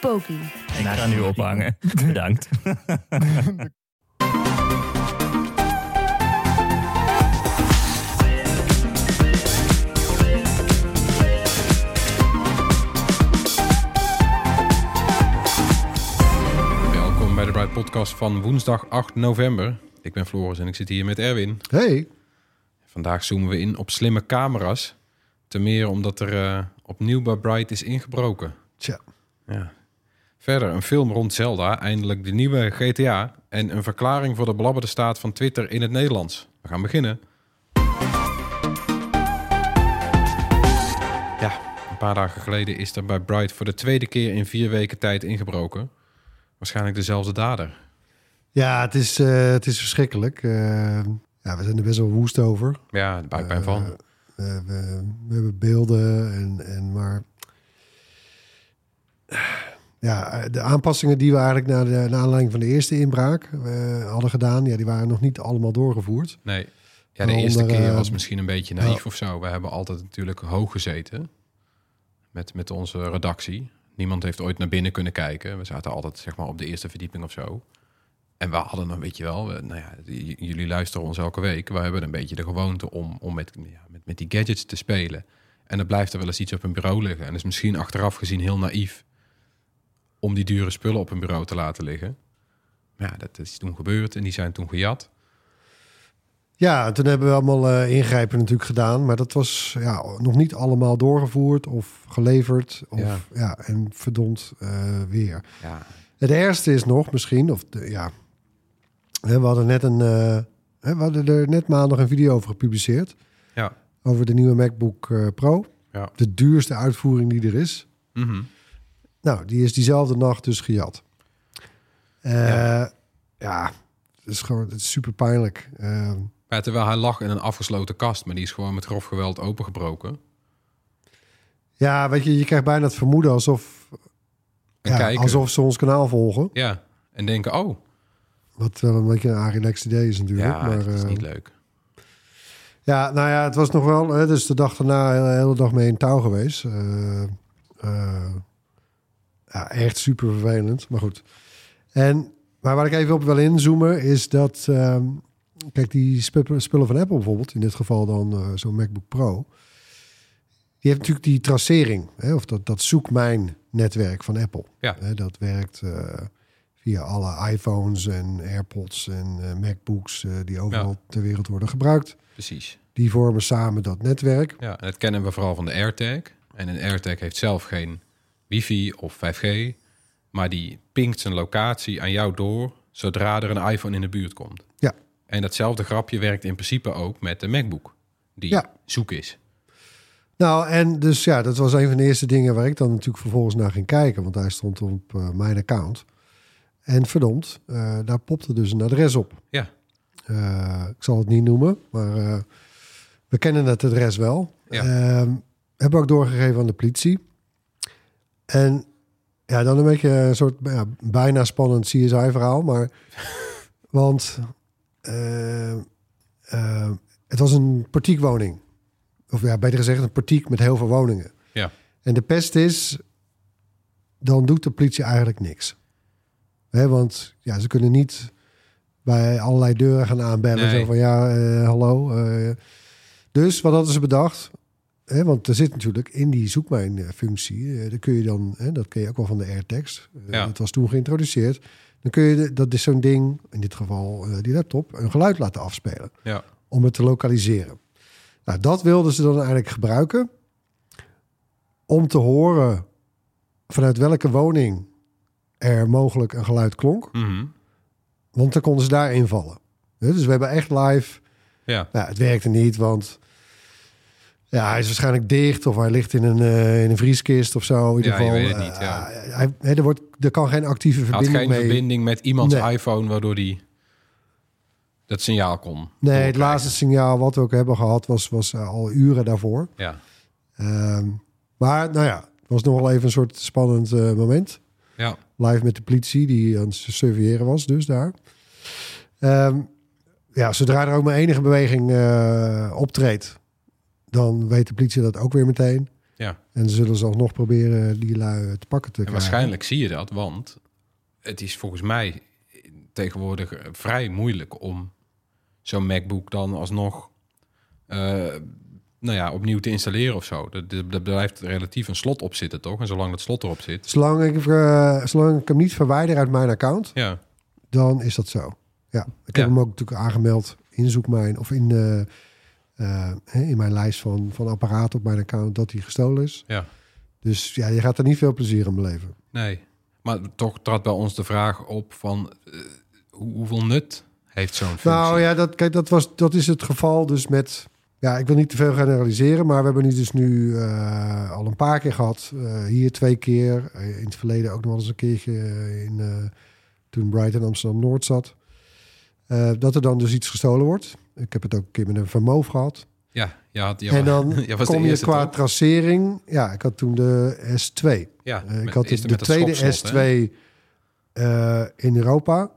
Poki. Ik ga nu ophangen. Bedankt. Welkom bij de Bright Podcast van woensdag 8 november. Ik ben Floris en ik zit hier met Erwin. Hey. Vandaag zoomen we in op slimme camera's. Ten meer omdat er eh, opnieuw bij Bright is ingebroken. Tja. Ja. Verder een film rond Zelda, eindelijk de nieuwe GTA... en een verklaring voor de belabberde staat van Twitter in het Nederlands. We gaan beginnen. Ja, een paar dagen geleden is er bij Bright voor de tweede keer in vier weken tijd ingebroken. Waarschijnlijk dezelfde dader. Ja, het is, eh, het is verschrikkelijk. Eh, ja, we zijn er best wel woest over. Ja, de buikpijn van. Eh, we, we, we hebben beelden en, en maar... Ja, de aanpassingen die we eigenlijk naar de, naar aanleiding van de eerste inbraak eh, hadden gedaan... Ja, die waren nog niet allemaal doorgevoerd. Nee. Ja, de eerste keer eh, was misschien een beetje naïef of zo. We hebben altijd natuurlijk hoog gezeten met, met onze redactie. Niemand heeft ooit naar binnen kunnen kijken. We zaten altijd zeg maar op de eerste verdieping of zo. En we hadden dan, weet je wel, we- nou ja, jullie luisteren ons elke week. We hebben een beetje de gewoonte om, om met, ja, met, met die gadgets te spelen. En dan blijft er wel eens iets op een bureau liggen. En dat is misschien achteraf gezien heel naïef om die dure spullen op een bureau te laten liggen. Maar ja, dat is toen gebeurd en die zijn toen gejat. Ja, en toen hebben we allemaal eh, ingrijpen natuurlijk gedaan. Maar dat was ja, nog niet allemaal doorgevoerd of geleverd. Of, Ja. ja. en verdomd eh, weer. Ja, Het ergste is nog misschien, of de, ja, we hadden net een, hè, we hadden er net maandag een video over gepubliceerd ja, over de nieuwe MacBook Pro, ja. de duurste uitvoering die er is. Mhm. Nou, die is diezelfde nacht dus gejat. Eh, Ja. ja. het is gewoon het is super pijnlijk. Eh, Ja, terwijl hij lag in een afgesloten kast, maar die is gewoon met grof geweld opengebroken. ja, weet je, je krijgt bijna het vermoeden alsof, ja, alsof ze ons kanaal volgen. Ja, en denken, oh, Wat wel een beetje een arilex idee is natuurlijk. ja, maar, dat is eh, niet leuk. Ja, nou ja, het was nog wel. Hè, dus de dag daarna de hele dag mee in touw geweest. Eh, ja, echt super vervelend. Maar goed. En, maar waar ik even op wil inzoomen is dat... ehm, kijk, die spu- spullen van Apple bijvoorbeeld... in dit geval dan eh, zo'n MacBook Pro... die heeft natuurlijk die tracering. Hè, of dat, dat zoekmijn-netwerk van Apple. Ja. Hè, dat werkt eh, via alle iPhones en AirPods en eh, MacBooks... die overal ter wereld worden gebruikt. Precies. Die vormen samen dat netwerk. Ja, en dat kennen we vooral van de AirTag. En een AirTag heeft zelf geen wifi of 5G, maar die pinkt zijn locatie aan jou door zodra er een iPhone in de buurt komt. Ja. En datzelfde grapje werkt in principe ook met de MacBook, die Ja. zoek is. Nou, en dus ja, dat was een van de eerste dingen waar ik dan natuurlijk vervolgens naar ging kijken. Want hij stond op eh, mijn account. En verdomd, eh, daar popte dus een adres op. Ja, Eh, ik zal het niet noemen, maar we kennen het adres wel. Ja. Ehm, hebben ook doorgegeven aan de politie. En ja, dan een beetje een soort ja, bijna spannend CSI-verhaal. Maar, want eh, eh, het was een portiekwoning. Of ja, beter gezegd een portiek met heel veel woningen. ja, En de pest is, dan doet de politie eigenlijk niks. Hè, want ja, ze kunnen niet bij allerlei deuren gaan aanbellen. Nee. Zo van ja, eh, hallo. dus wat hadden ze bedacht? Hè, want er zit natuurlijk in die zoekmijnfunctie. eh, daar kun je dan, hè, dat ken je ook wel van de AirTags. Eh, Ja. Dat was toen geïntroduceerd. Dan kun je, de- dat is zo'n ding, in dit geval eh, die laptop, een geluid laten afspelen ja, om het te lokaliseren. Nou, dat wilden ze dan eigenlijk gebruiken om te horen vanuit welke woning er mogelijk een geluid klonk. Mhm. Want dan konden ze daar invallen. Dus we hebben echt live... ja, Nou, het werkte niet, want Ja, hij is waarschijnlijk dicht of hij ligt in een, eh, in een vrieskist of zo. In ieder Ja, je geval. weet het niet, Eh, ja. hij, hè, er, wordt, er kan geen actieve Hij had verbinding geen mee. verbinding met iemands Nee. iPhone... waardoor die dat signaal kon. Nee, het laatste signaal wat we ook hebben gehad was, was eh, al uren daarvoor. Ja, Ehm, maar nou ja, het was nog wel even een soort spannend eh, moment. ja. Live met de politie die aan het surveilleren was, dus daar. Ehm, ja, zodra er ook maar enige beweging eh, optreedt, dan weet de politie dat ook weer meteen. Ja. En zullen ze alsnog proberen die lui te pakken te En krijgen. waarschijnlijk zie je dat, want het is volgens mij tegenwoordig eh, vrij moeilijk om zo'n MacBook dan alsnog eh, nou ja, opnieuw te installeren of zo. Er- blijft relatief een slot op zitten, toch? En zolang dat slot erop zit, Zolang ik, eh, zolang ik hem niet verwijder uit mijn account, ja, dan is dat zo. Ja, ik heb Ja. hem ook natuurlijk aangemeld in Zoekmijn of in, eh, eh, in mijn lijst van, van apparaten op mijn account dat hij gestolen is. ja. Dus ja, je gaat er niet veel plezier in beleven. Nee. Maar toch trad bij ons de vraag op van eh, hoe- hoeveel nut heeft zo'n functie? Nou ja, dat, kijk, dat, was, dat is het geval dus met... Ja, ik wil niet te veel generaliseren, maar we hebben nu dus nu eh, al een paar keer gehad. Eh, hier twee keer, in het verleden ook nog wel eens een keertje in, toen Brighton Amsterdam-Noord zat. Dat er dan dus iets gestolen wordt. Ik heb het ook een keer met een vermoof gehad. Ja, je had, je en dan was kom je qua tracering... Ja, ik had toen de S2. Ja, Eh, ik met- had de, de tweede schokslot, hè? S2 eh, in Europa.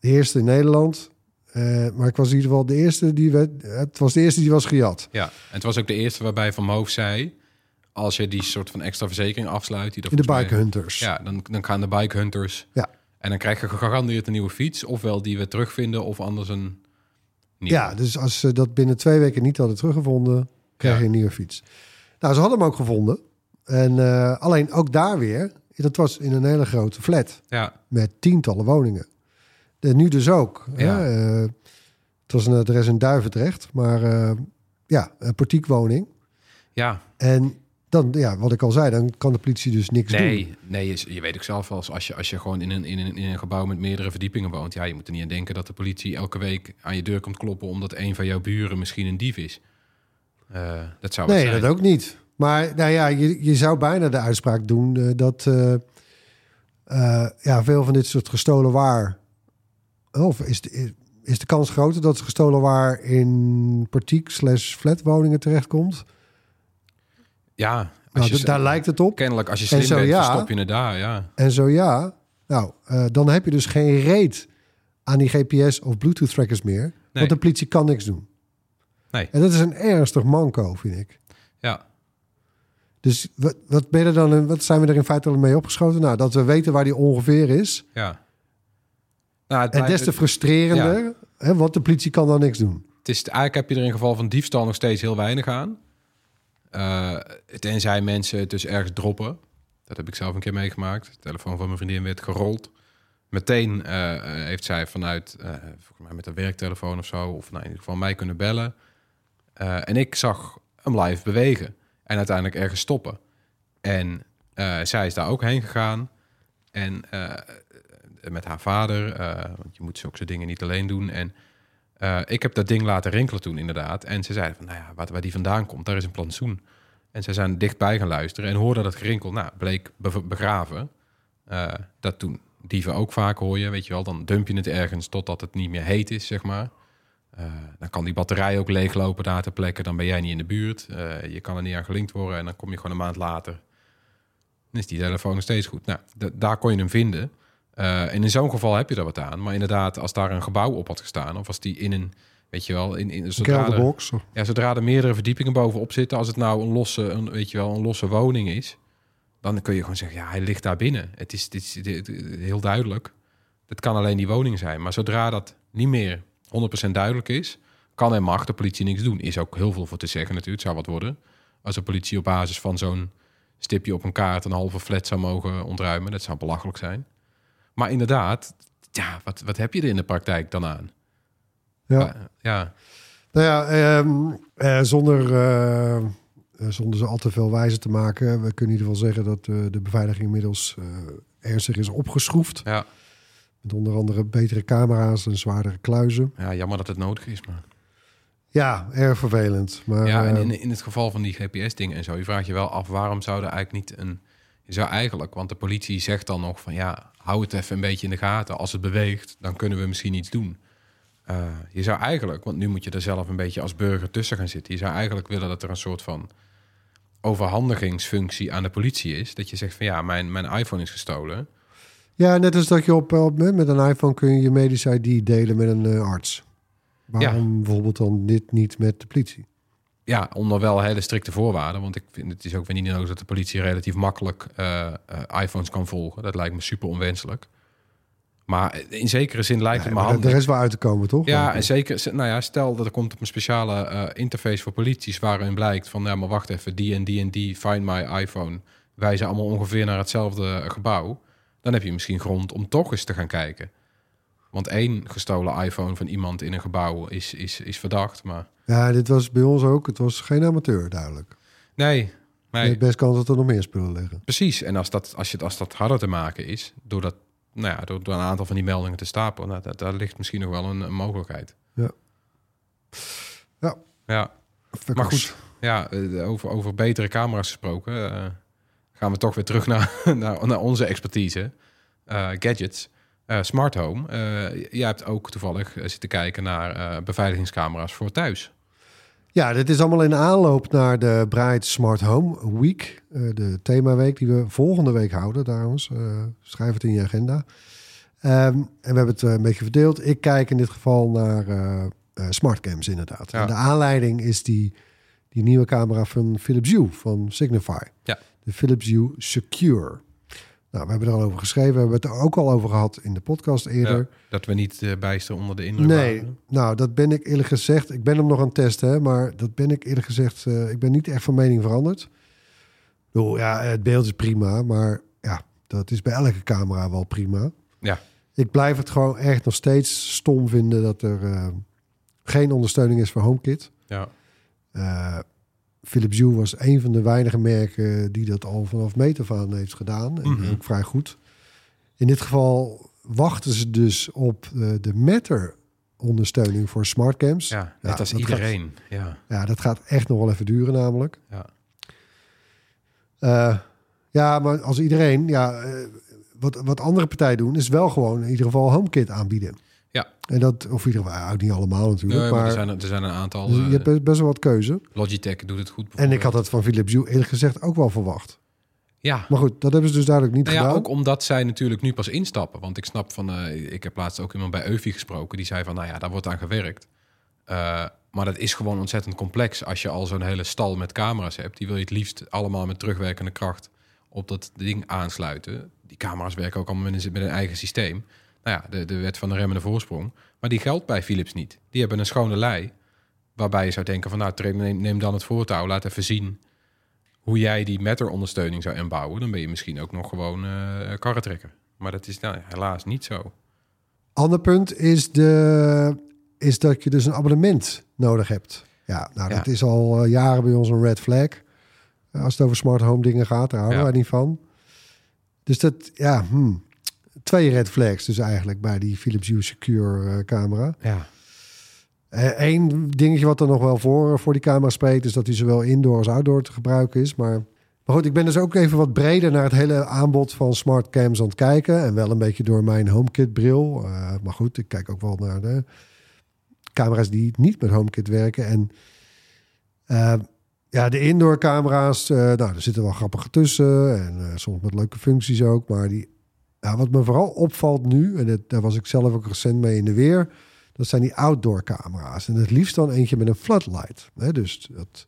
De eerste in Nederland. Eh, maar ik was in ieder geval de eerste die werd, het was de eerste die was gejat. Ja, en het was ook de eerste waarbij Van Moof zei... als je die soort van extra verzekering afsluit... Die In de Bike Hunters. Ja, dan, dan gaan de bike hunters... Ja. En dan krijg je gegarandeerd een nieuwe fiets... ofwel die we terugvinden of anders een nieuwe. Ja, dus als ze dat binnen twee weken niet hadden teruggevonden, krijg je een nieuwe fiets. Nou, ze hadden hem ook gevonden. En eh, alleen ook daar weer, dat was in een hele grote flat Ja, met tientallen woningen. En nu dus ook. Ja. Hè? Eh, het was een adres in Duivendrecht, maar eh, ja, een portiekwoning. ja. En dan, ja, wat ik al zei, dan kan de politie dus niks doen. Nee, nee je, je weet ook zelf als, als je, als je gewoon in een, in, een, in een gebouw met meerdere verdiepingen woont... ja, je moet er niet aan denken dat de politie elke week aan je deur komt kloppen... omdat een van jouw buren misschien een dief is. Eh, dat zou Nee, zijn. dat ook niet. Maar nou ja, je, je zou bijna de uitspraak doen eh, dat eh, eh, ja, veel van dit soort gestolen waar. Of is de, is de kans groter dat het gestolen waar in portiek slash flatwoningen terechtkomt? Ja, Nou, je, daar lijkt het op. kennelijk als je slim zo bent, ja. verstop je het daar, ja. En zo ja, nou, eh, dan heb je dus geen reet aan die GPS of Bluetooth trackers meer. Nee. Want de politie kan niks doen. Nee. En dat is een ernstig manco, vind ik. Ja, Dus wat, wat, ben je dan, wat zijn we er in feite al mee opgeschoten? Nou, dat we weten waar die ongeveer is. ja. Nou, het, En des te frustrerender, hè, want de politie kan dan niks doen. het is, eigenlijk heb je er in geval van diefstal nog steeds heel weinig aan. Eh, tenzij mensen het dus ergens droppen. Dat heb ik zelf een keer meegemaakt. De telefoon van mijn vriendin werd gerold. Meteen eh, heeft zij vanuit, eh, mij met een werktelefoon of zo... of nou, in ieder geval mij kunnen bellen. En ik zag hem live bewegen. En uiteindelijk ergens stoppen. En zij is daar ook heen gegaan. En met haar vader, want je moet zulke dingen niet alleen doen. En ik heb dat ding laten rinkelen toen inderdaad. En ze zeiden van, nou ja, wat, waar die vandaan komt, daar is een plantsoen. En ze zijn dichtbij gaan luisteren en hoorden dat gerinkel. Nou, bleek be- begraven. Eh, dat toen dieven ook vaak hoor je, weet je wel. Dan dump je het ergens totdat het niet meer heet is, zeg maar. Eh, dan kan die batterij ook leeglopen daar ter plekke. Dan ben jij niet in de buurt. Eh, je kan er niet aan gelinkt worden. En dan kom je gewoon een maand later. Dan is die telefoon nog steeds goed. Nou, daar kon je hem vinden. En in zo'n geval heb je er wat aan. Maar inderdaad, als daar een gebouw op had gestaan... of als die in een, weet je wel... In, in, zodra, er, Kelderbox. ja, zodra er meerdere verdiepingen bovenop zitten... als het nou een losse, een, weet je wel, een losse woning is... dan kun je gewoon zeggen, ja, hij ligt daar binnen. Het is, dit is dit- dit- heel duidelijk. Het kan alleen die woning zijn. Maar zodra dat niet meer 100% duidelijk is... kan en mag de politie niks doen. Is ook heel veel voor te zeggen natuurlijk. Het zou wat worden. Als de politie op basis van zo'n stipje op een kaart... een halve flat zou mogen ontruimen. Dat zou belachelijk zijn. Maar inderdaad, ja, wat, wat heb je er in de praktijk dan aan? Ja. Ja, Nou ja, ehm, eh, zonder, eh, eh, zonder ze al te veel wijzer te maken. We kunnen in ieder geval zeggen dat de beveiliging inmiddels ernstig is opgeschroefd. ja, Met onder andere betere camera's en zwaardere kluizen. ja, jammer dat het nodig is, maar... Ja, erg vervelend. Maar, ja, en in, in het geval van die GPS-dingen en zo, je vraagt je wel af waarom zou er eigenlijk niet een. Je zou eigenlijk, want de politie zegt dan nog van ja, hou het even een beetje in de gaten. Als het beweegt, dan kunnen we misschien iets doen. Eh, je zou eigenlijk, want nu moet je er zelf een beetje als burger tussen gaan zitten. Je zou eigenlijk willen dat er een soort van overhandigingsfunctie aan de politie is. Dat je zegt van ja, mijn, mijn iPhone is gestolen. ja, net als dat je op, op, met een iPhone kun je je medische ID delen met een eh, arts. Waarom bijvoorbeeld dan dit niet met de politie? Ja, onder wel hele strikte voorwaarden. Want ik vind het is ook weer niet nodig dat de politie relatief makkelijk eh, iPhones kan volgen. Dat lijkt me super onwenselijk. Maar in zekere zin lijkt het me handig. er is wel uit te komen, toch? Ja, en zeker. Nou ja, stel dat er komt op een speciale eh, interface voor polities waarin blijkt van, ja, maar wacht even, die en die en die, find my iPhone, wijzen allemaal ongeveer naar hetzelfde gebouw. Dan heb je misschien grond om toch eens te gaan kijken. Want één gestolen iPhone van iemand in een gebouw is, is, is verdacht, maar Ja, dit was bij ons ook. Het was geen amateur, duidelijk. nee, Je nee hebt best kans dat er nog meer spullen liggen. precies. En als dat, als, je, als dat harder te maken is, door, dat, nou ja, door, door een aantal van die meldingen te stapelen, nou, daar, daar ligt misschien nog wel een, een mogelijkheid. Ja. Ja. Ja. Maar goed, ja, eh, over, over betere camera's gesproken, eh, gaan we toch weer terug naar, naar, naar onze expertise. Eh, gadgets. Smart home. Jij hebt ook toevallig zitten kijken naar beveiligingscamera's voor thuis. Ja, dit is allemaal in aanloop naar de Bright Smart Home Week. eh, de themaweek die we volgende week houden, trouwens. Eh, schrijf het in je agenda. Ehm, en we hebben het eh, een beetje verdeeld. Ik kijk in dit geval naar eh, smartcams, inderdaad. Ja. En de aanleiding is die, die nieuwe camera van Philips Hue, van Signify. Ja. De Philips Hue Secure. Nou, we hebben er al over geschreven. We hebben het er ook al over gehad in de podcast eerder. Ja, dat we niet uh, bijster onder de indruk Nee, waren. nou, dat ben ik eerlijk gezegd. Ik ben hem nog aan het testen, hè, maar dat ben ik eerlijk gezegd. eh, ik ben niet echt van mening veranderd. Bedoel, ja, het beeld is prima, maar ja, dat is bij elke camera wel prima. Ja. Ik blijf het gewoon echt nog steeds stom vinden dat er eh, geen ondersteuning is voor HomeKit. Ja. Philips Hue was een van de weinige merken die dat al vanaf meet af aan heeft gedaan. En Mhm. ook vrij goed. In dit geval wachten ze dus op eh, de Matter ondersteuning voor smartcams. Ja. ja, net Ja, als dat iedereen. Ja. dat gaat echt nog wel even duren namelijk. Ja. Eh, ja, maar als iedereen, ja, eh, wat, wat andere partijen doen, is wel gewoon in ieder geval HomeKit aanbieden. Ja. En dat, of ieder geval, ja, niet allemaal natuurlijk, Nee, maar maar, er, zijn, er zijn een aantal. dus je eh, hebt best, best wel wat keuze. Logitech doet het goed. En ik had dat van Philips Hue eerlijk gezegd ook wel verwacht. Ja, Maar goed, dat hebben ze dus duidelijk niet Nou ja, gedaan. ook omdat zij natuurlijk nu pas instappen. Want ik snap van, eh, ik heb laatst ook iemand bij Eufy gesproken. Die zei van, nou ja, daar wordt aan gewerkt. Eh, maar dat is gewoon ontzettend complex als je al zo'n hele stal met camera's hebt. Die wil je het liefst allemaal met terugwerkende kracht op dat ding aansluiten. Die camera's werken ook allemaal met een, met een eigen systeem. Nou ja, de, de wet van de remmende voorsprong. Maar die geldt bij Philips niet. Die hebben een schone lei. Waarbij je zou denken van, nou, neem, neem dan het voortouw. Laat even zien hoe jij die Matter-ondersteuning zou inbouwen. Dan ben je misschien ook nog gewoon eh karretrekker. Maar dat is nou, helaas niet zo. Ander punt is, de, is dat je dus een abonnement nodig hebt. Ja, nou, Ja. dat is al eh, jaren bij ons een red flag. Als het over smart home dingen gaat, daar houden Ja. wij niet van. Dus dat, ja, hmm. Twee red flags dus eigenlijk bij die Philips Hue Secure eh, camera. Ja. Eén dingetje wat er nog wel voor, voor die camera spreekt... is dat die zowel indoor als outdoor te gebruiken is. Maar, maar goed, ik ben dus ook even wat breder... naar het hele aanbod van smart cams aan het kijken. En wel een beetje door mijn HomeKit-bril. Eh, maar goed, ik kijk ook wel naar de camera's die niet met HomeKit werken. En eh, ja, de indoor camera's... eh, nou, er zitten wel grappige tussen. En eh, soms met leuke functies ook. Maar die, ja, wat me vooral opvalt nu... en daar was ik zelf ook recent mee in de weer... Dat zijn die outdoor camera's. En het liefst dan eentje met een floodlight. Hè? Dus dat,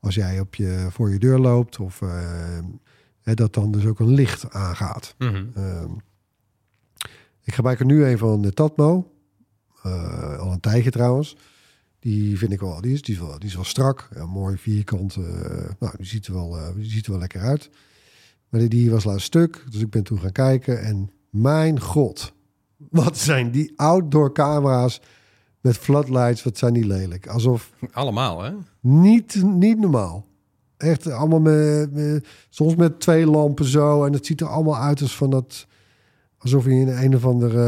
als jij op je, voor je deur loopt, of eh, hè, dat dan dus ook een licht aangaat. Mhm. Ehm, ik gebruik er nu een van de Tatmo. Eh, al een tijdje trouwens. Die vind ik wel, die is, die is wel, die is wel strak. Ja, mooi vierkant. eh, nou, die ziet, er wel, die ziet er wel lekker uit. Maar die, was laatst stuk. Dus ik ben toen gaan kijken. En mijn god, wat zijn die outdoor camera's met floodlights, wat zijn die lelijk. Alsof Allemaal, hè? niet, niet normaal. Echt allemaal met, met- soms met twee lampen zo. En het ziet er allemaal uit als van dat... Alsof je in een of andere...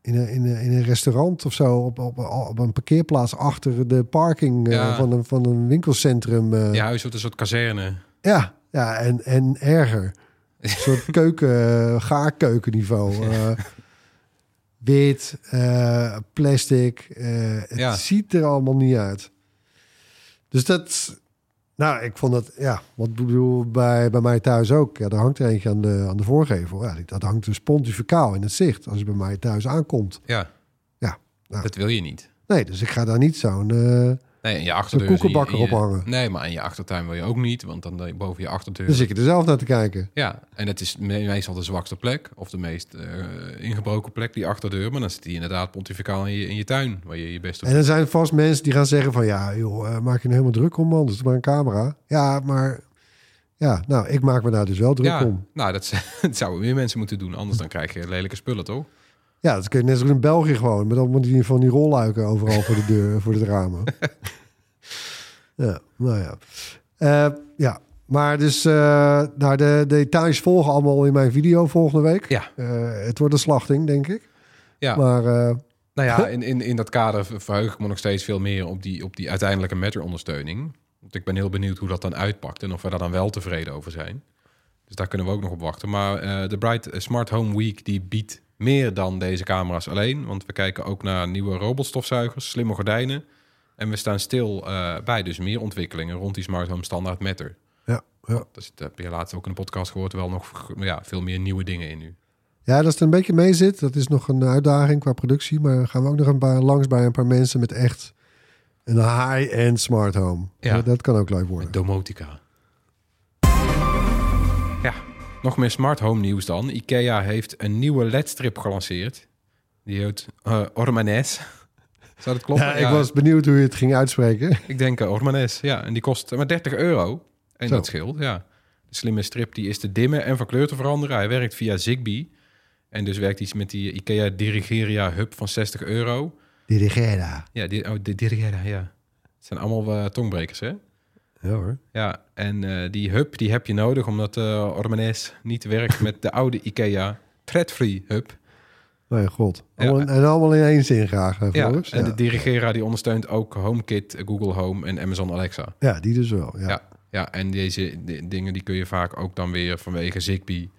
in een, in een, in een restaurant of zo op, op, op een parkeerplaats achter de parking eh, Ja. van, een, van een winkelcentrum. eh, Je huis wordt een soort kazerne. ja, ja en, en erger. Een soort keuken, eh, gaarkeukenniveau. eh wit, eh, plastic. het Ja. ziet er allemaal niet uit. Dus dat... Nou, ik vond dat... Ja, wat bedoel, bij, bij mij thuis ook. Ja, er hangt er eentje aan de, aan de voorgevel. Ja, dat hangt dus pontificaal in het zicht. Als je bij mij thuis aankomt. Ja. Ja, nou. Dat wil je niet. Nee, dus ik ga daar niet zo'n... Nee, en je achterdeur... Je- in je- ophangen. Nee, maar in je achtertuin wil je ook niet, want dan eh, boven je achterdeur... dan zit je er zelf naar te kijken. Ja, en het is me- meestal de zwakste plek, of de meest eh, ingebroken plek, die achterdeur. Maar dan zit die inderdaad pontificaal in je, in je tuin, waar je je best doet. En er zijn vast mensen die gaan zeggen van... ja, joh, eh, maak je nou helemaal druk om, man. Dat is maar een camera. Ja, maar... Ja, nou, ik maak me daar dus wel druk ja, om. nou, dat, dat zouden meer mensen moeten doen. Anders dan krijg je lelijke spullen, toch? Ja, dat kun je net zo in België gewoon. Met allemaal die, van die rolluiken overal voor de deur, voor de ramen. ja, nou ja. Eh, ja, maar dus... nou, de, de details volgen allemaal in mijn video volgende week. Ja. Eh, het wordt een slachting, denk ik. Ja, Maar nou ja, in, in, in dat kader verheug ik me nog steeds veel meer op die, op die uiteindelijke Matter-ondersteuning. Want ik ben heel benieuwd hoe dat dan uitpakt en of we daar dan wel tevreden over zijn. Dus daar kunnen we ook nog op wachten. Maar de Bright Smart Home Week die biedt meer dan deze camera's alleen. Want we kijken ook naar nieuwe robotstofzuigers, slimme gordijnen. En we staan stil eh, bij dus meer ontwikkelingen rond die Smart Home Standaard Matter. ja, ja. Dus dat heb je laatst ook in de podcast gehoord. Wel nog ja, veel meer nieuwe dingen in nu. Ja, dat het een beetje mee zit. Dat is nog een uitdaging qua productie. Maar gaan we ook nog een paar, langs bij een paar mensen met echt een high-end smart home. Ja. Dat, dat kan ook leuk worden. Met domotica. Nog meer smart home nieuws dan. IKEA heeft een nieuwe LED-strip gelanceerd. Die heet eh Ormanes. Zou dat kloppen? Ja, ik was benieuwd hoe je het ging uitspreken. Ik denk uh, Ormanes, ja. En die kost maar 30 euro. En Zo. dat scheelt, ja. De slimme strip die is te dimmen en van kleur te veranderen. Hij werkt via Zigbee. En dus werkt hij met die IKEA Dirigeria Hub van 60 euro. Dirigera. Ja, die, oh, de Dirigeria, ja. Het zijn allemaal eh, tongbrekers, hè? Ja hoor. Ja, en eh, die hub die heb je nodig omdat uh, Ormanes niet werkt met de oude IKEA thread-free hub. Mijn god. Ja. Allemaal, En allemaal in één zin graag, hè, Ja, en de Dirigera die ondersteunt ook HomeKit, Google Home en Amazon Alexa. ja, die dus wel. Ja. Ja, ja en deze di- dingen die kun je vaak ook dan weer vanwege Zigbee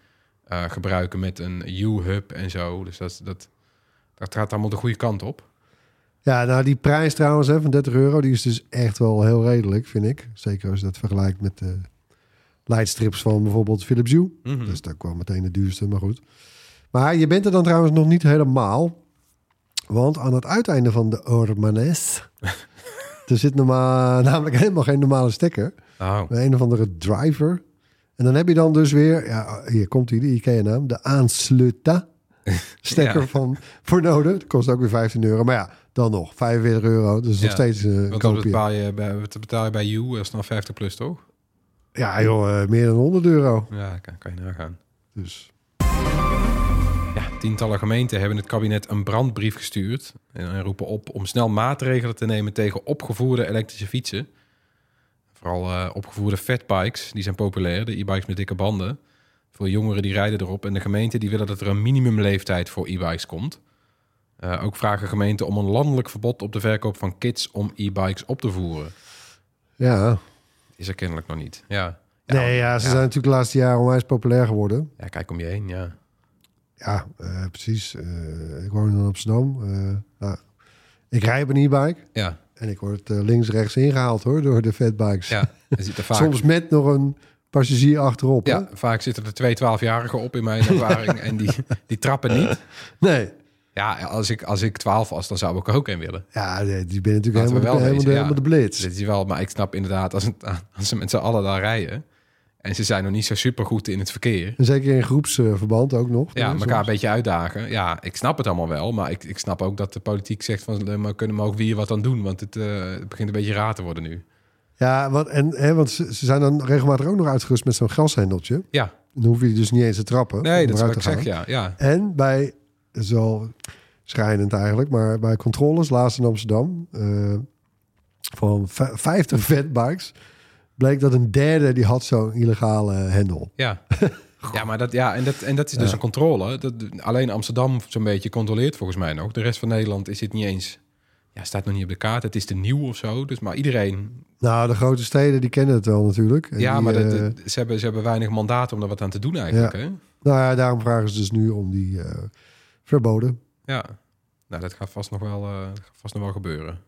eh, gebruiken met een U-hub en zo. Dus dat, dat, dat gaat allemaal de goede kant op. Ja, nou die prijs trouwens hè, van 30 euro, die is dus echt wel heel redelijk, vind ik. Zeker als je dat vergelijkt met de leidstrips van bijvoorbeeld Philips Hue. Mhm. Dat is dan wel meteen de duurste, maar goed. Maar je bent er dan trouwens nog niet helemaal. Want aan het uiteinde van de Ormanes... er zit normaal, namelijk helemaal geen normale stekker. Oh, een of andere driver. En dan heb je dan dus weer... Ja, hier komt hij, de IKEA-naam. De aansluta stekker Ja. van voor nodig. Dat kost ook weer 15 euro. Maar ja, dan nog 45 euro. Dus nog steeds eh, een want dat koopje. betaal je bij, wat betaal je bij U, dat is dan 50 plus toch? Ja joh, eh, meer dan 100 euro. Ja, kan, kan je nagaan. Dus Ja, tientallen gemeenten hebben het kabinet een brandbrief gestuurd en roepen op om snel maatregelen te nemen tegen opgevoerde elektrische fietsen. Vooral eh, opgevoerde fatbikes, die zijn populair, de e-bikes met dikke banden. Veel jongeren die rijden erop en de gemeenten die willen dat er een minimumleeftijd voor e-bikes komt. Eh, ook vragen gemeenten om een landelijk verbod op de verkoop van kits om e-bikes op te voeren. ja. Is er kennelijk nog niet. Ja. nee, ja, ze zijn natuurlijk de laatste jaren onwijs populair geworden. Ja, kijk om je heen, ja. Ja, eh, precies. Eh, ik woon in Amsterdam. Nou, ik rij op een e-bike. Ja, En ik word eh, links rechts ingehaald hoor, door de fatbikes. ja. Je ziet er vaak... Soms met nog een passagier achterop. hè? Ja, vaak zitten er twee 12-jarigen op in mijn ervaring en die, die trappen niet. Nee. Ja, als ik, als ik 12 was, dan zou ik ook een willen. Ja, nee, die ben natuurlijk Laten helemaal, de, wel helemaal, de, ja. blitz. Dat is wel, maar ik snap inderdaad, als, het, als ze met z'n allen daar rijden en ze zijn nog niet zo super goed in het verkeer. En zeker in groepsverband ook nog. Ja, Soms. elkaar een beetje uitdagen. Ja, ik snap het allemaal wel, maar ik, ik snap ook dat de politiek zegt van, maar kunnen we ook weer wat aan doen, want het, eh, het begint een beetje raar te worden nu. Ja, want, en, hè, want ze, ze zijn dan regelmatig ook nog uitgerust met zo'n gashendeltje. Ja, Dan hoef je dus niet eens te trappen. nee, om dat is wat ik zeg, ja. ja. En bij, wel schrijnend eigenlijk, maar bij controles laatst in Amsterdam eh, van v- 50 fatbikes bleek dat een derde die had zo'n illegale hendel. Ja, Ja, maar dat, ja, en, dat, en dat is dus Ja. een controle. Dat, alleen Amsterdam zo'n beetje controleert volgens mij nog. De rest van Nederland is het niet eens... Ja, staat nog niet op de kaart. Het is te nieuw of zo. Dus, maar iedereen... Nou, de grote steden die kennen het wel natuurlijk. En ja, die, maar dat- eh, dat- ze, hebben, ze hebben weinig mandaat om er wat aan te doen eigenlijk. Ja. Hè? nou ja, daarom vragen ze dus nu om die eh, verboden. Ja, nou, dat gaat vast nog wel, eh, vast nog wel gebeuren.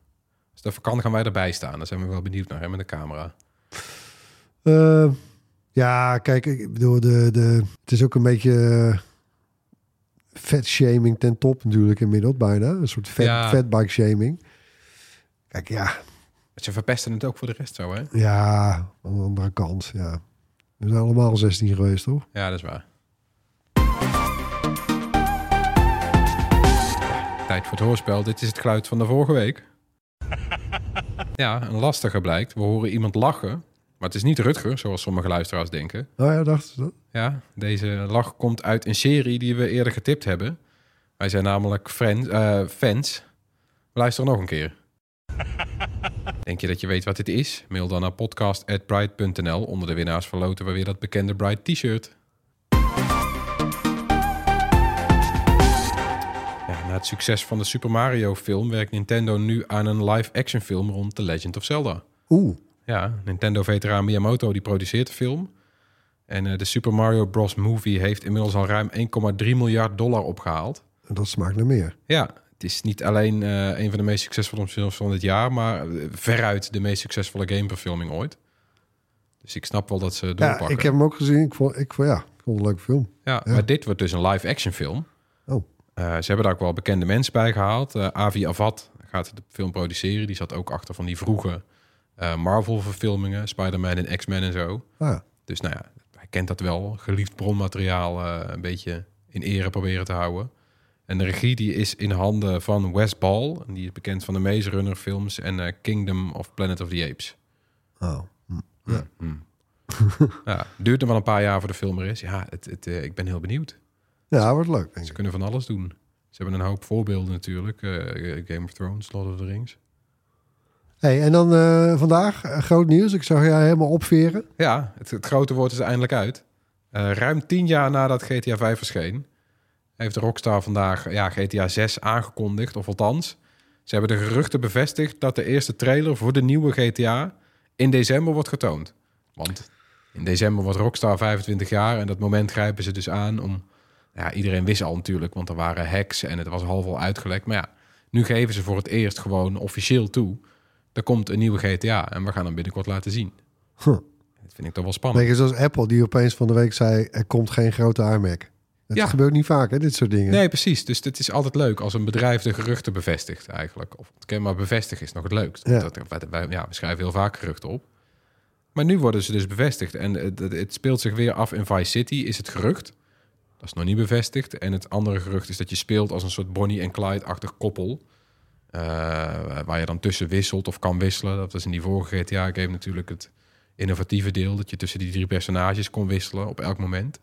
Als dat kan, gaan wij erbij staan. Daar zijn we wel benieuwd naar, hè, met de camera. Ja, kijk, ik bedoel, de, de, het is ook een beetje vetshaming ten top natuurlijk inmiddels bijna. Een soort vet, Ja. fatbike shaming. Kijk, ja, Ze verpesten het ook voor de rest zo, hè? ja, aan de andere kant, ja. We zijn allemaal 16 geweest, toch? Ja, dat is waar. Tijd voor het hoorspel. Dit is het geluid van de vorige week. Ja, een lastige blijkt. We horen iemand lachen. Maar het is niet Rutger, zoals sommige luisteraars denken. Oh ja, dachten ze dat? Ja, deze lach komt uit een serie die we eerder getipt hebben. Wij zijn namelijk friend, eh, fans. We luisteren nog een keer. Denk je dat je weet wat dit is? Mail dan naar podcast.bright.nl. Onder de winnaars verloten we weer dat bekende Bright t-shirt. Ja, na het succes van de Super Mario film werkt Nintendo nu aan een live-action film rond The Legend of Zelda. Oeh, Ja, Nintendo-veteraan Miyamoto die produceert de film. En eh, de Super Mario Bros. movie heeft inmiddels al ruim 1,3 miljard dollar opgehaald. dat smaakt naar meer. Ja, het is niet alleen eh, een van de meest succesvolle films van dit jaar... maar eh, veruit de meest succesvolle gameverfilming ooit. Dus ik snap wel dat ze Ja, doorpakken. ik heb hem ook gezien. Ik vond, ik vond, ja, ik vond het een leuke film. Ja, Ja. maar dit wordt dus een live-action film. Oh. Ze hebben daar ook wel bekende mensen bij gehaald. Eh, Avi Avad gaat de film produceren. Die zat ook achter van die vroege Marvel-verfilmingen. Spider-Man en X-Men en zo. Ah, ja. Dus nou ja, kent dat wel. Geliefd bronmateriaal eh, een beetje in ere proberen te houden. En de regie die is in handen van Wes Ball. En die is bekend van de Maze Runner films en eh, Kingdom of Planet of the Apes. Oh. Ja. ja, duurt nog wel een paar jaar voor de film er is. Ja, het, het, eh, ik ben heel benieuwd. Ja, wordt leuk, Ze kunnen van alles doen. Ze hebben een hoop voorbeelden natuurlijk. Game of Thrones, Lord of the Rings. Hey, en dan eh, vandaag, eh, groot nieuws. Ik zag jij helemaal opveren. Ja, het, grote woord is eindelijk uit. Eh, ruim tien jaar nadat GTA 5 verscheen... heeft Rockstar vandaag ja, GTA 6 aangekondigd. Of althans, ze hebben de geruchten bevestigd... dat de eerste trailer voor de nieuwe GTA in december wordt getoond. Want in december wordt Rockstar 25 jaar... en dat moment grijpen ze dus aan om... Ja, iedereen wist al natuurlijk, want er waren hacks... en het was half al uitgelekt. Maar ja, nu geven ze voor het eerst gewoon officieel toe... er komt een nieuwe GTA en we gaan hem binnenkort laten zien. Huh. Dat vind ik toch wel spannend. Beetje zoals Apple, die opeens van de week zei... er komt geen grote iMac. Het Ja. gebeurt niet vaak, hè, dit soort dingen. Nee, precies. Dus het is altijd leuk als een bedrijf de geruchten bevestigt eigenlijk. Of het kan maar bevestigen is nog het leukst. Ja. Dat, wij- wij- ja, we schrijven heel vaak geruchten op. Maar nu worden ze dus bevestigd. En het- het speelt zich weer af in Vice City, is het gerucht. Dat is nog niet bevestigd. En het andere gerucht is dat je speelt als een soort Bonnie en Clyde-achtig koppel. Eh, waar je dan tussen wisselt of kan wisselen. Dat was in die vorige GTA-game natuurlijk het innovatieve deel. Dat je tussen die drie personages kon wisselen op elk moment.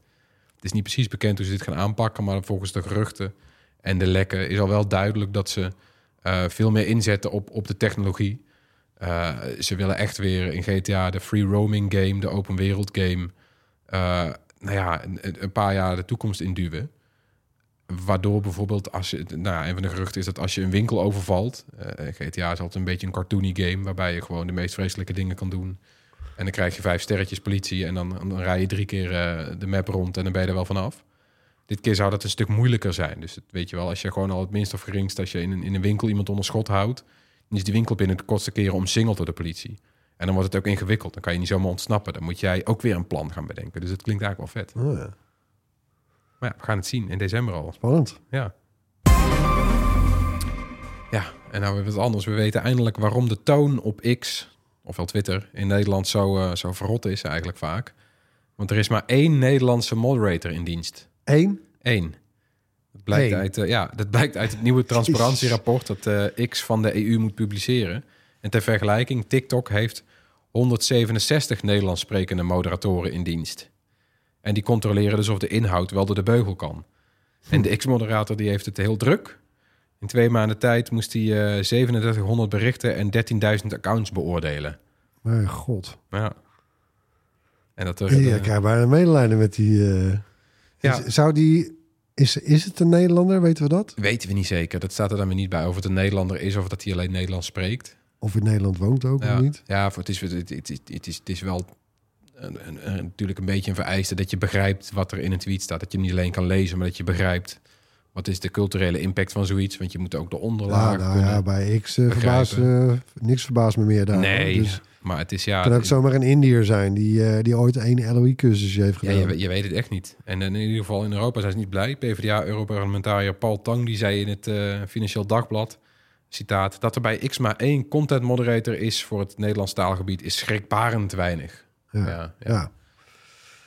Het is niet precies bekend hoe ze dit gaan aanpakken, maar volgens de geruchten en de lekken is al wel duidelijk dat ze eh, veel meer inzetten op, op de technologie. Eh, ze willen echt weer in GTA de free roaming game, de open wereld game, nou ja, een, een paar jaar de toekomst induwen. Waardoor bijvoorbeeld, als je, nou ja, een van de geruchten is dat als je een winkel overvalt, eh, GTA is altijd een beetje een cartoony game, waarbij je gewoon de meest vreselijke dingen kan doen. En dan krijg je vijf sterretjes politie en dan, dan rij je drie keer eh, de map rond en dan ben je er wel vanaf. Dit keer zou dat een stuk moeilijker zijn. Dus weet je wel, als je gewoon al het minst of geringst, als je in een, in een winkel iemand onder schot houdt, dan is die winkel binnen de kortste keren omsingeld door de politie. En dan wordt het ook ingewikkeld. Dan kan je niet zomaar ontsnappen. Dan moet jij ook weer een plan gaan bedenken. Dus het klinkt eigenlijk wel vet. Oh, ja. Maar ja, we gaan het zien in december al. Spannend. Ja. Ja, en nou weer wat anders. We weten eindelijk waarom de toon op X, ofwel Twitter, in Nederland zo, eh, zo verrot is eigenlijk vaak. Want er is maar één Nederlandse moderator in dienst. Eén? Eén. Dat blijkt, Eén. uit, eh, ja, dat blijkt uit het nieuwe transparantierapport dat eh, X van de EU moet publiceren. En ter vergelijking, TikTok heeft 167 Nederlands sprekende moderatoren in dienst. En die controleren dus of de inhoud wel door de beugel kan. En de X-moderator die heeft het heel druk. In twee maanden tijd moest hij eh 3700 berichten en 13.000 accounts beoordelen. Mijn god. Ja. En dat er, Ja, ik krijg bijna medelijden met die... eh, Ja. is- zou die... Is, is het een Nederlander, weten we dat? weten we niet zeker. Dat staat er dan weer niet bij of het een Nederlander is of dat hij alleen Nederlands spreekt. Of in Nederland woont ook, Ja, of niet? ja voor het, is, het, het, het, is- het, is, het is wel een, een- een- natuurlijk een beetje een vereiste dat je begrijpt wat er in een tweet staat. Dat je niet alleen kan lezen, maar dat je begrijpt wat is de culturele impact van zoiets. Want je moet ook de Ja, onderlaag nou kunnen. ja, bij X verbaast, begrijpen. eh, niks verbaast me meer daar. nee, Dus maar het is ja... kan ook zomaar een Indiër zijn die, eh, die ooit een LOE-cursusje heeft Ja, gedaan. je, je weet het echt niet. En in ieder geval in Europa zijn ze niet blij. PvdA-europarlementariër Paul Tang die zei in het Financieel Dagblad, citaat, dat er bij X maar één content moderator is voor het Nederlands taalgebied is schrikbarend weinig. Ja. Ja.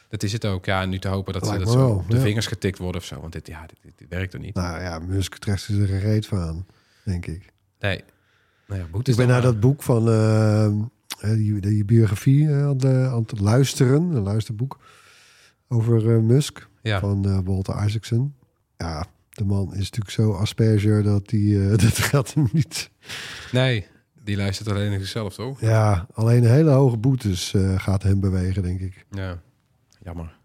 Dat is het ook. Ja, en nu te hopen dat ze dat zo wel, de ja. vingers getikt worden of zo. Want dit, ja, dit, dit, dit werkt er niet. Nou ja, Musk trekt ze er een reet van denk ik. Nee. Nou ja, boete Ik is ben dan naar maar- dat boek van eh, eh, die, die biografie eh, aan, de- aan het luisteren, een luisterboek over eh, Musk Ja, van eh, Walter Isaacson. Ja, de man is natuurlijk zo asperger dat die dat gaat hem niet. nee. Die luistert alleen zichzelf, toch? Ja, alleen hele hoge boetes eh, gaat hem bewegen, denk ik. Ja. Jammer.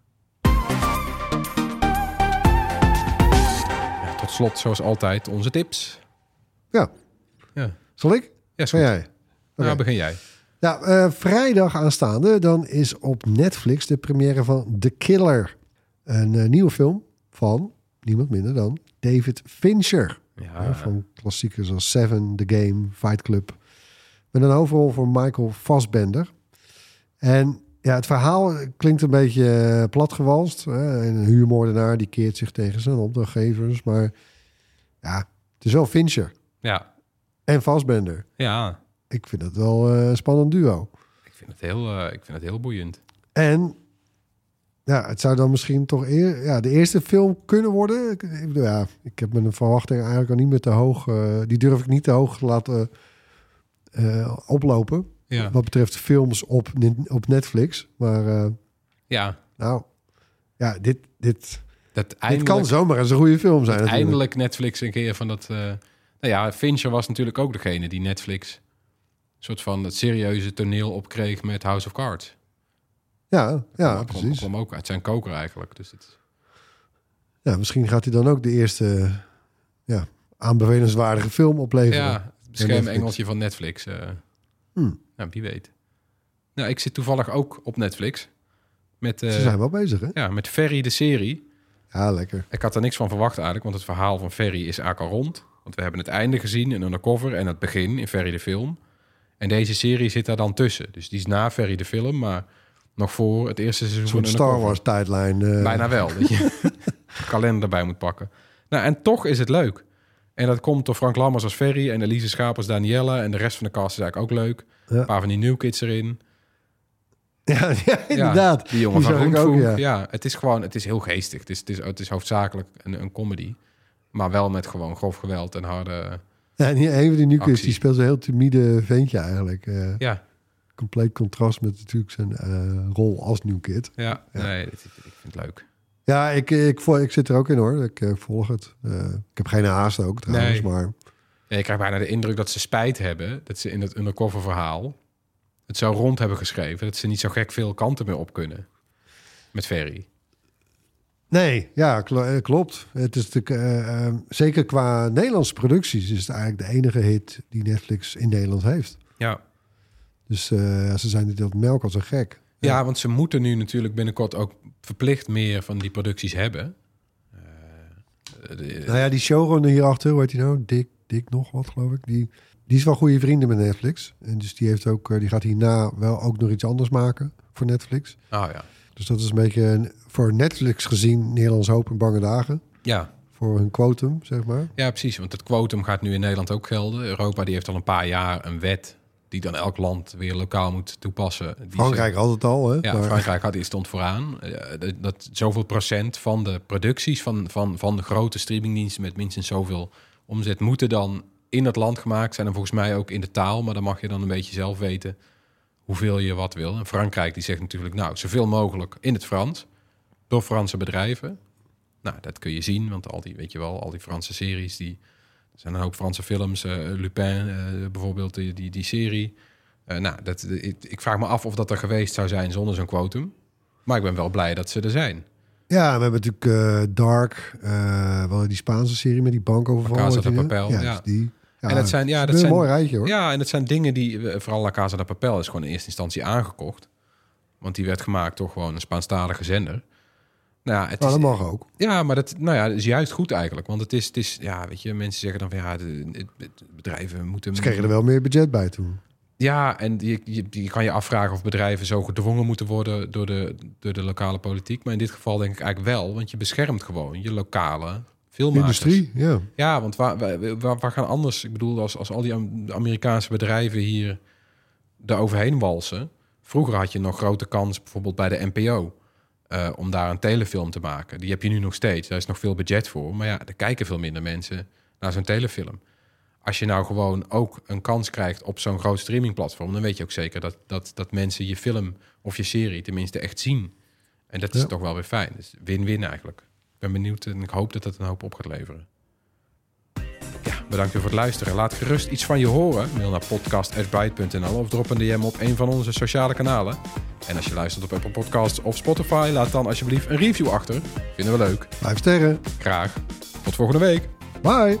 Ja, tot slot, zoals altijd, onze tips. Ja. Ja. Zal ik? Ja, goed. jij? Nou, Oké. begin jij. Ja, eh, vrijdag aanstaande, dan is op Netflix de première van The Killer. Een eh, nieuwe film van niemand minder dan David Fincher. Ja, Ja, van klassiekers als Seven, The Game, Fight Club. Met een hoofdrol voor Michael Fassbender. En ja, het verhaal klinkt een beetje eh, platgewalst. Hè? Een huurmoordenaar die keert zich tegen zijn opdrachtgevers. Maar ja, het is wel Fincher ja. en Fassbender. ja. Ik vind het wel eh, een spannend duo. Ik vind het heel, eh, ik vind het heel boeiend. En ja, het zou dan misschien toch eer, ja, de eerste film kunnen worden. Ik, ja, ik heb mijn verwachting eigenlijk al niet meer te hoog. die durf ik niet te hoog te laten eh, oplopen. Ja. Wat betreft films op, op Netflix. Maar eh, Ja. nou, ja, dit, dit, Dat dit kan zomaar eens een goede film zijn. eindelijk Netflix een keer van dat... eh, nou ja, Fincher was natuurlijk ook degene die Netflix... een soort van het serieuze toneel opkreeg met House of Cards. Ja, ja kwam, precies. kwam ook uit zijn koker eigenlijk. Dus het, Ja, misschien gaat hij dan ook de eerste ja, aanbevelenswaardige film opleveren. ja, beschermengeltje van Netflix. eh Hmm. Nou, wie weet. Nou, ik zit toevallig ook op Netflix. Met, eh, Ze zijn wel bezig, hè? ja, met Ferry de serie. Ja, lekker. Ik had er niks van verwacht eigenlijk, want het verhaal van Ferry is eigenlijk al rond. Want we hebben het einde gezien in Undercover en het begin in Ferry de film. En deze serie zit daar dan tussen. Dus die is na Ferry de film, maar nog voor het eerste seizoen soort Star. Wars tijdlijn. eh. Bijna wel, dat je de kalender erbij moet pakken. Nou, en toch is het leuk. En dat komt door Frank Lammers als Ferry en Elise Schaap als Danielle. En de rest van de cast is eigenlijk ook leuk. Ja. Een paar van die new kids erin. Ja, ja, inderdaad. Ja, die jongen Die van Roenvoer. ja. ja. het is gewoon, het is heel geestig. Het is, het is, het is hoofdzakelijk een, een comedy. Maar wel met gewoon grof geweld en harde... Ja, en die- een van die Actie. die speelt zo'n heel timide ventje eigenlijk. Eh, Ja, compleet contrast met natuurlijk zijn eh, rol als New Kid. ja, nee, ik vind het leuk. Ja, ik, ik, vo- ik zit er ook in hoor. Ik eh, volg het. Eh, ik heb geen haast ook trouwens, Nee. maar... Ja, ik krijg bijna de indruk dat ze spijt hebben... dat ze in het undercover verhaal... het zo rond hebben geschreven... dat ze niet zo gek veel kanten meer op kunnen. Met Ferry. Nee, ja, kl- eh, klopt. Het is eh, eh, zeker qua Nederlandse producties is het eigenlijk de enige hit die Netflix in Nederland heeft. Ja. Dus ze zijn dit dat melk als een gek. Ja, want ze moeten nu natuurlijk binnenkort ook verplicht meer van die producties hebben. De- Nou ja, die showrunner hierachter, hoe heet die nou? Dick, Dick nog wat, geloof ik. Die, die is wel goede vrienden met Netflix. En dus die, heeft ook, eh, die gaat hierna wel ook nog iets anders maken voor Netflix. Oh ja. Dus dat is een beetje voor Netflix gezien Nederlands hoop en bange dagen. Ja, Voor hun quotum, zeg maar. Ja, precies. Want het quotum gaat nu in Nederland ook gelden. Europa die heeft al een paar jaar een wet die dan elk land weer lokaal moet toepassen. Die Frankrijk altijd al, hè? ja, Maar- Frankrijk had die stond vooraan. Eh, dat, dat zoveel procent van de producties van, van, van de grote streamingdiensten met minstens zoveel omzet moeten dan in het land gemaakt zijn. En volgens mij ook in de taal. Maar dan mag je dan een beetje zelf weten hoeveel je wat wil. En Frankrijk die zegt natuurlijk, nou, zoveel mogelijk in het Frans. Door Franse bedrijven. Nou, dat kun je zien, want al die, weet je wel, al die Franse series, die er zijn dan ook Franse films, eh, Lupin eh, bijvoorbeeld, die, die, die serie. Eh, nou, dat, ik, ik vraag me af of dat er geweest zou zijn zonder zo'n quotum. Maar ik ben wel blij dat ze er zijn. Ja, we hebben natuurlijk Dark, wel die Spaanse serie met die bankoverval. Casa de? Papel, Ja, ja. dus die. Ja, En dat zijn- ja, dat is zijn- een mooi rijtje hoor. Ja, en het zijn dingen die, vooral La Casa de Papel is gewoon in eerste instantie aangekocht. Want die werd gemaakt door gewoon een Spaanstalige zender. Nou ja, het Nou, is, dat mag ook. ja, maar dat, nou ja, dat is juist goed eigenlijk. Want het is, het is ja, weet je, mensen zeggen dan van ja, de, bedrijven moeten... Ze kregen er wel meer budget bij toen. Ja, en je, je, je kan je afvragen of bedrijven zo gedwongen moeten worden door de, door de lokale politiek. Maar in dit geval denk ik eigenlijk wel, want je beschermt gewoon je lokale filmmakers. Industrie, ja. Ja, want waar, waar, waar, gaan anders? Ik bedoel, als, als al die Am- Amerikaanse bedrijven hier er overheen walsen. Vroeger had je nog grote kans, bijvoorbeeld bij de NPO, eh, om daar een telefilm te maken. Die heb je nu nog steeds. Daar is nog veel budget voor. Maar ja, er kijken veel minder mensen naar zo'n telefilm. Als je nou gewoon ook een kans krijgt op zo'n groot streamingplatform, dan weet je ook zeker dat, dat, dat mensen je film of je serie tenminste echt zien. En dat is Ja. toch wel weer fijn. Dus win-win eigenlijk. Ik ben benieuwd en ik hoop dat dat een hoop op gaat leveren. Ja, bedankt weer voor het luisteren. Laat gerust iets van je horen. Mail naar podcast.bright.nl of drop een DM op een van onze sociale kanalen. En als je luistert op Apple Podcasts of Spotify, laat dan alsjeblieft een review achter. Vinden we leuk. Vijf sterren. Graag. Tot volgende week. Bye.